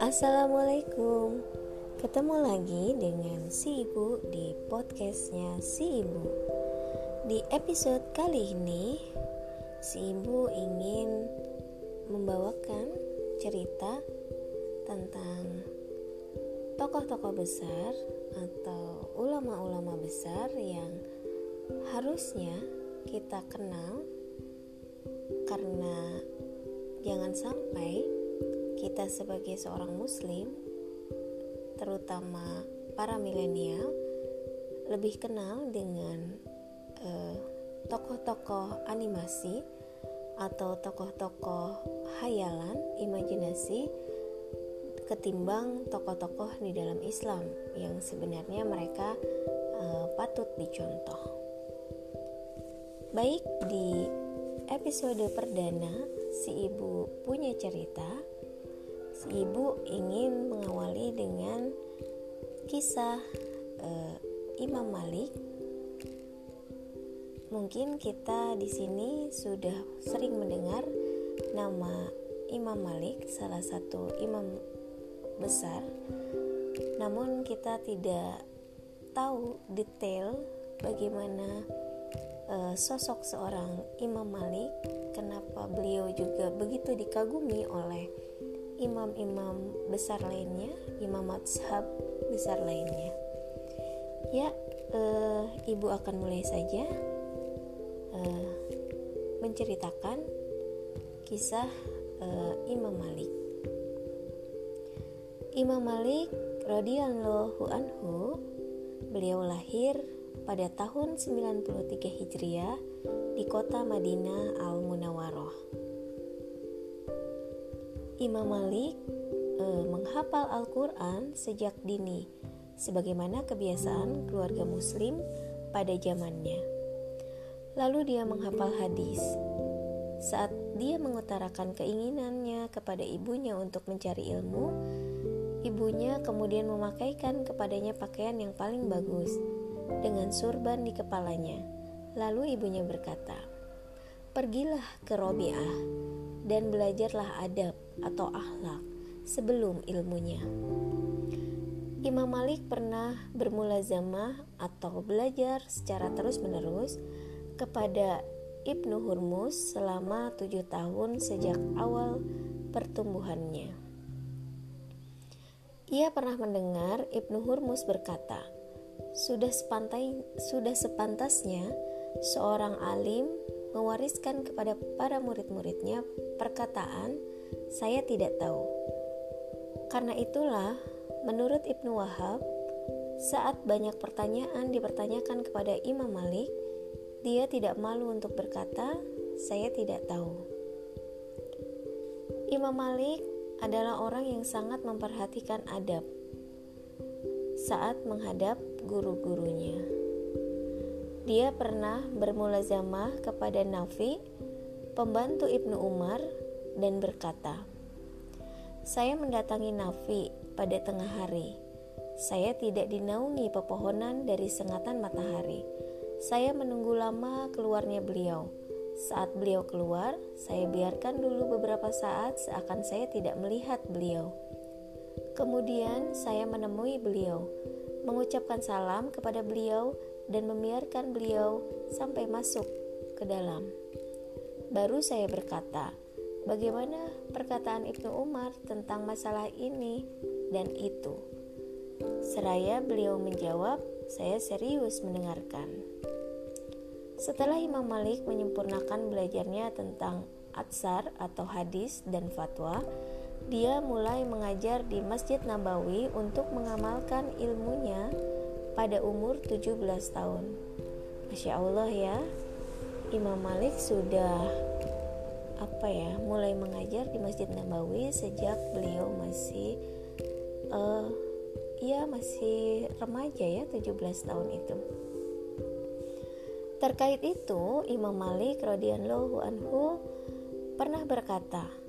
Assalamualaikum. Ketemu lagi dengan si ibu di podcastnya si ibu. Di episode kali ini Si ibu ingin membawakan cerita tentang tokoh-tokoh besar Atau ulama-ulama besar yang harusnya kita kenal Karena jangan sampai kita sebagai seorang muslim terutama para milenial lebih kenal dengan tokoh tokoh-tokoh animasi atau tokoh-tokoh hayalan imajinasi ketimbang tokoh-tokoh di dalam Islam yang sebenarnya mereka uh, patut dicontoh. Baik di episode perdana si ibu punya cerita si ibu ingin mengawali dengan kisah uh, Imam Malik. Mungkin kita di sini sudah sering mendengar nama Imam Malik, salah satu imam besar. Namun kita tidak tahu detail bagaimana uh, sosok seorang Imam Malik, kenapa beliau juga begitu dikagumi oleh imam-imam besar lainnya, imam mazhab besar lainnya. Ya, uh, ibu akan mulai saja uh, menceritakan kisah uh, Imam Malik. Imam Malik radhiyallahu anhu beliau lahir pada tahun 93 Hijriah di kota Madinah Al-Munawwaroh. Imam Malik e, menghafal Al-Quran sejak dini, sebagaimana kebiasaan keluarga Muslim pada zamannya. Lalu dia menghafal hadis. Saat dia mengutarakan keinginannya kepada ibunya untuk mencari ilmu, ibunya kemudian memakaikan kepadanya pakaian yang paling bagus dengan surban di kepalanya. Lalu ibunya berkata, "Pergilah ke Robiah dan belajarlah adab atau akhlak sebelum ilmunya. Imam Malik pernah bermulazamah atau belajar secara terus-menerus kepada Ibnu Hurmus selama tujuh tahun sejak awal pertumbuhannya. Ia pernah mendengar Ibnu Hurmus berkata, "Sudah sepantai, sudah sepantasnya seorang alim mewariskan kepada para murid-muridnya perkataan saya tidak tahu. Karena itulah, menurut Ibnu Wahab, saat banyak pertanyaan dipertanyakan kepada Imam Malik, dia tidak malu untuk berkata, "Saya tidak tahu." Imam Malik adalah orang yang sangat memperhatikan adab saat menghadap guru-gurunya. Dia pernah bermulazamah kepada Nafi, pembantu Ibnu Umar, dan berkata, "Saya mendatangi Nafi pada tengah hari. Saya tidak dinaungi pepohonan dari sengatan matahari. Saya menunggu lama keluarnya beliau. Saat beliau keluar, saya biarkan dulu beberapa saat seakan saya tidak melihat beliau. Kemudian saya menemui beliau, mengucapkan salam kepada beliau dan membiarkan beliau sampai masuk ke dalam. Baru saya berkata, bagaimana perkataan Ibnu Umar tentang masalah ini dan itu. Seraya beliau menjawab, saya serius mendengarkan. Setelah Imam Malik menyempurnakan belajarnya tentang atsar atau hadis dan fatwa, dia mulai mengajar di Masjid Nabawi untuk mengamalkan ilmunya pada umur 17 tahun. Masya Allah ya, Imam Malik sudah apa ya, mulai mengajar di Masjid Nabawi sejak beliau masih uh, ya masih remaja ya, 17 tahun itu. Terkait itu, Imam Malik radhiyallahu anhu pernah berkata,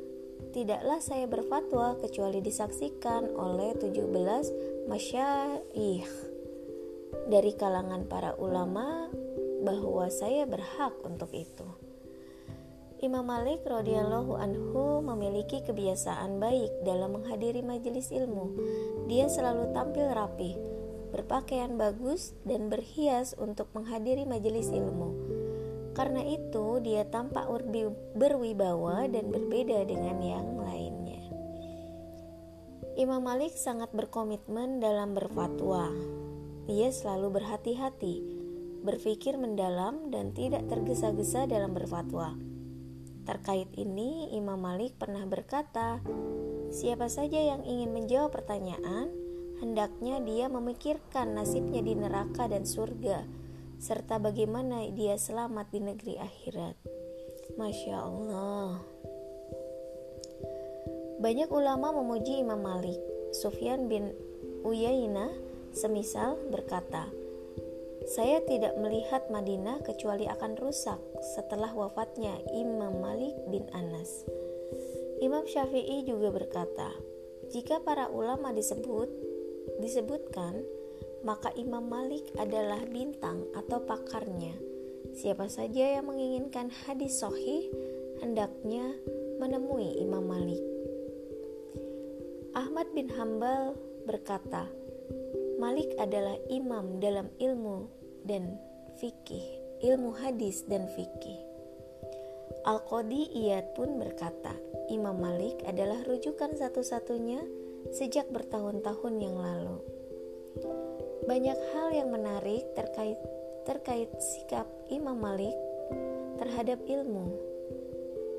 "Tidaklah saya berfatwa kecuali disaksikan oleh 17 masyaikh dari kalangan para ulama bahwa saya berhak untuk itu. Imam Malik radhiyallahu anhu memiliki kebiasaan baik dalam menghadiri majelis ilmu. Dia selalu tampil rapi, berpakaian bagus dan berhias untuk menghadiri majelis ilmu. Karena itu, dia tampak berwibawa dan berbeda dengan yang lainnya. Imam Malik sangat berkomitmen dalam berfatwa. Ia selalu berhati-hati, berpikir mendalam, dan tidak tergesa-gesa dalam berfatwa. Terkait ini, Imam Malik pernah berkata, "Siapa saja yang ingin menjawab pertanyaan, hendaknya dia memikirkan nasibnya di neraka dan surga, serta bagaimana dia selamat di negeri akhirat." Masya Allah. Banyak ulama memuji Imam Malik. Sufyan bin Uyainah semisal berkata, saya tidak melihat Madinah kecuali akan rusak setelah wafatnya Imam Malik bin Anas. Imam Syafi'i juga berkata, jika para ulama disebut disebutkan, maka Imam Malik adalah bintang atau pakarnya. Siapa saja yang menginginkan hadis sohih hendaknya menemui Imam Malik. Ahmad bin Hambal berkata, Malik adalah imam dalam ilmu dan fikih, ilmu hadis dan fikih. Al-Qadi Iyad pun berkata, Imam Malik adalah rujukan satu-satunya sejak bertahun-tahun yang lalu. Banyak hal yang menarik terkait terkait sikap Imam Malik terhadap ilmu.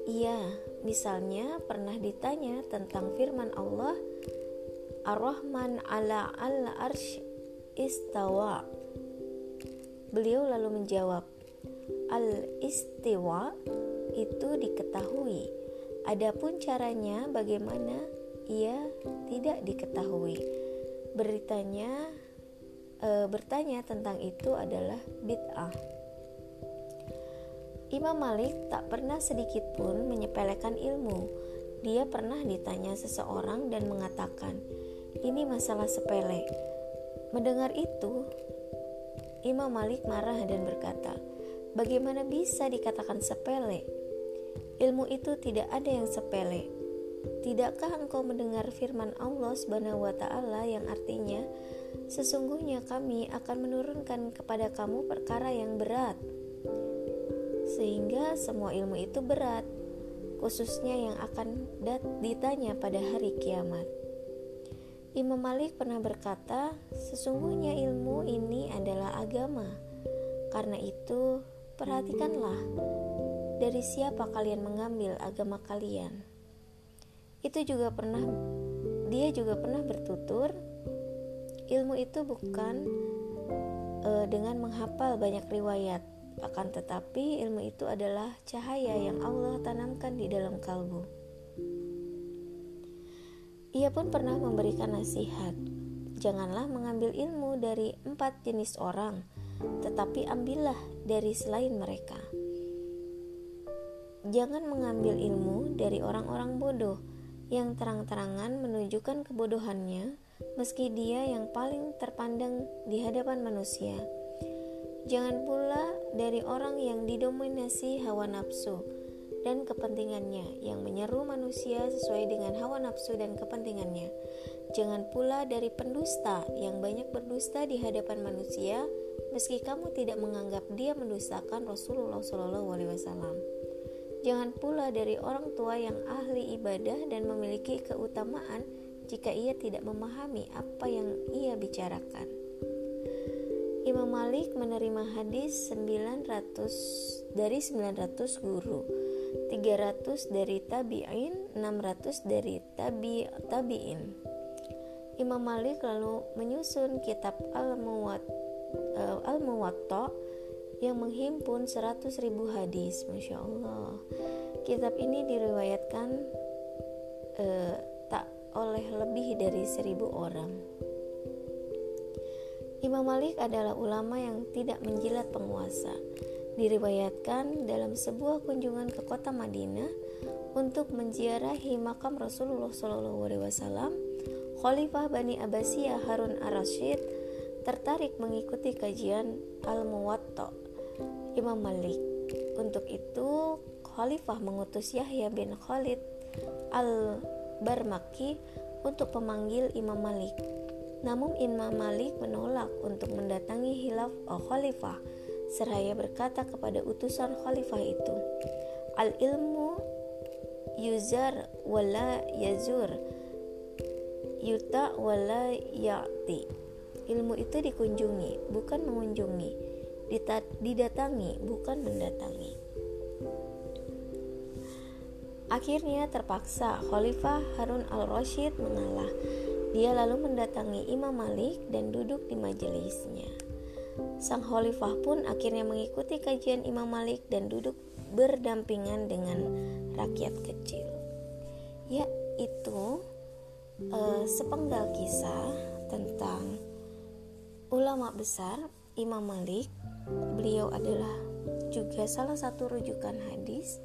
Ia misalnya pernah ditanya tentang firman Allah Ar-Rahman ala al-arsh istawa. Beliau lalu menjawab, Al-istiwa itu diketahui. Adapun caranya bagaimana ia tidak diketahui. Beritanya e, bertanya tentang itu adalah bid'ah. Imam Malik tak pernah sedikit pun menyepelekan ilmu. Dia pernah ditanya seseorang dan mengatakan, ini masalah sepele. Mendengar itu, Imam Malik marah dan berkata, "Bagaimana bisa dikatakan sepele? Ilmu itu tidak ada yang sepele. Tidakkah engkau mendengar firman Allah Subhanahu wa taala yang artinya, sesungguhnya kami akan menurunkan kepada kamu perkara yang berat?" Sehingga semua ilmu itu berat, khususnya yang akan ditanya pada hari kiamat. Imam Malik pernah berkata, "Sesungguhnya ilmu ini adalah agama. Karena itu, perhatikanlah dari siapa kalian mengambil agama kalian." Itu juga pernah dia juga pernah bertutur, ilmu itu bukan e, dengan menghafal banyak riwayat, akan tetapi ilmu itu adalah cahaya yang Allah tanamkan di dalam kalbu. Ia pun pernah memberikan nasihat, janganlah mengambil ilmu dari empat jenis orang, tetapi ambillah dari selain mereka. Jangan mengambil ilmu dari orang-orang bodoh yang terang-terangan menunjukkan kebodohannya, meski dia yang paling terpandang di hadapan manusia. Jangan pula dari orang yang didominasi hawa nafsu dan kepentingannya yang menyeru manusia sesuai dengan hawa nafsu dan kepentingannya. Jangan pula dari pendusta yang banyak berdusta di hadapan manusia, meski kamu tidak menganggap dia mendustakan Rasulullah Wasallam. Jangan pula dari orang tua yang ahli ibadah dan memiliki keutamaan jika ia tidak memahami apa yang ia bicarakan. Imam Malik menerima hadis 900 dari 900 guru 300 dari tabi'in, 600 dari tabi tabi'in. Imam Malik lalu menyusun kitab uh, Al-Muwatta yang menghimpun 100 ribu hadis, masya Allah. Kitab ini diriwayatkan uh, tak oleh lebih dari seribu orang. Imam Malik adalah ulama yang tidak menjilat penguasa diriwayatkan dalam sebuah kunjungan ke kota Madinah untuk menziarahi makam Rasulullah SAW, Khalifah Bani Abbasiyah Harun ar-Rasyid tertarik mengikuti kajian Al-Muwatta Imam Malik. Untuk itu, khalifah mengutus Yahya bin Khalid al-Barmaki untuk pemanggil Imam Malik. Namun Imam Malik menolak untuk mendatangi hilaf khalifah seraya berkata kepada utusan khalifah itu, "Al-ilmu yuzar wala yazur, yuta wala ya'ti." Ilmu itu dikunjungi, bukan mengunjungi. Didatangi, bukan mendatangi. Akhirnya terpaksa Khalifah Harun al-Rashid mengalah. Dia lalu mendatangi Imam Malik dan duduk di majelisnya. Sang Khalifah pun akhirnya mengikuti kajian Imam Malik dan duduk berdampingan dengan rakyat kecil. Ya, itu uh, sepenggal kisah tentang ulama besar Imam Malik. Beliau adalah juga salah satu rujukan hadis.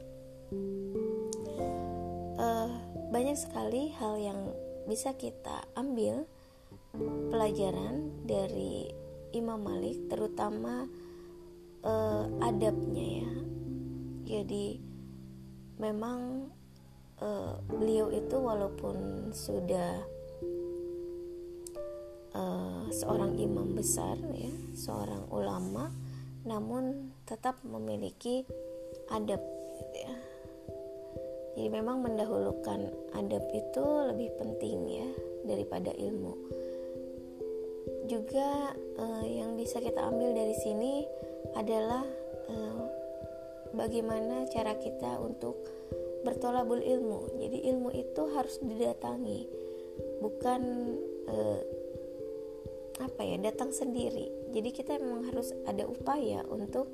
Uh, banyak sekali hal yang bisa kita ambil pelajaran dari Imam Malik terutama uh, adabnya ya. Jadi memang uh, beliau itu walaupun sudah uh, seorang imam besar ya seorang ulama namun tetap memiliki adab gitu ya jadi memang mendahulukan adab itu lebih penting ya daripada ilmu. Juga eh, yang bisa kita ambil dari sini adalah eh, bagaimana cara kita untuk bertolabul ilmu. Jadi ilmu itu harus didatangi, bukan eh, apa ya datang sendiri. Jadi kita memang harus ada upaya untuk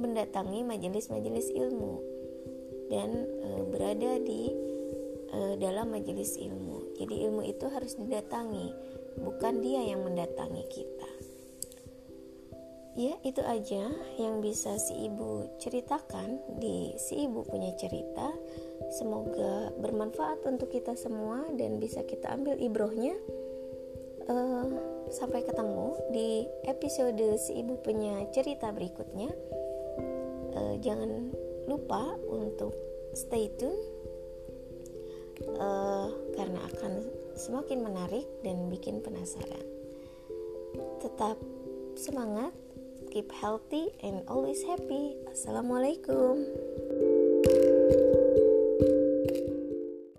mendatangi majelis-majelis ilmu dan e, berada di e, dalam majelis ilmu. Jadi ilmu itu harus didatangi, bukan dia yang mendatangi kita. Ya, itu aja yang bisa si ibu ceritakan di si ibu punya cerita. Semoga bermanfaat untuk kita semua dan bisa kita ambil ibrohnya. Uh, sampai ketemu di episode si ibu punya cerita berikutnya. Uh, jangan lupa untuk stay tune uh, karena akan semakin menarik dan bikin penasaran. Tetap semangat, keep healthy and always happy. Assalamualaikum.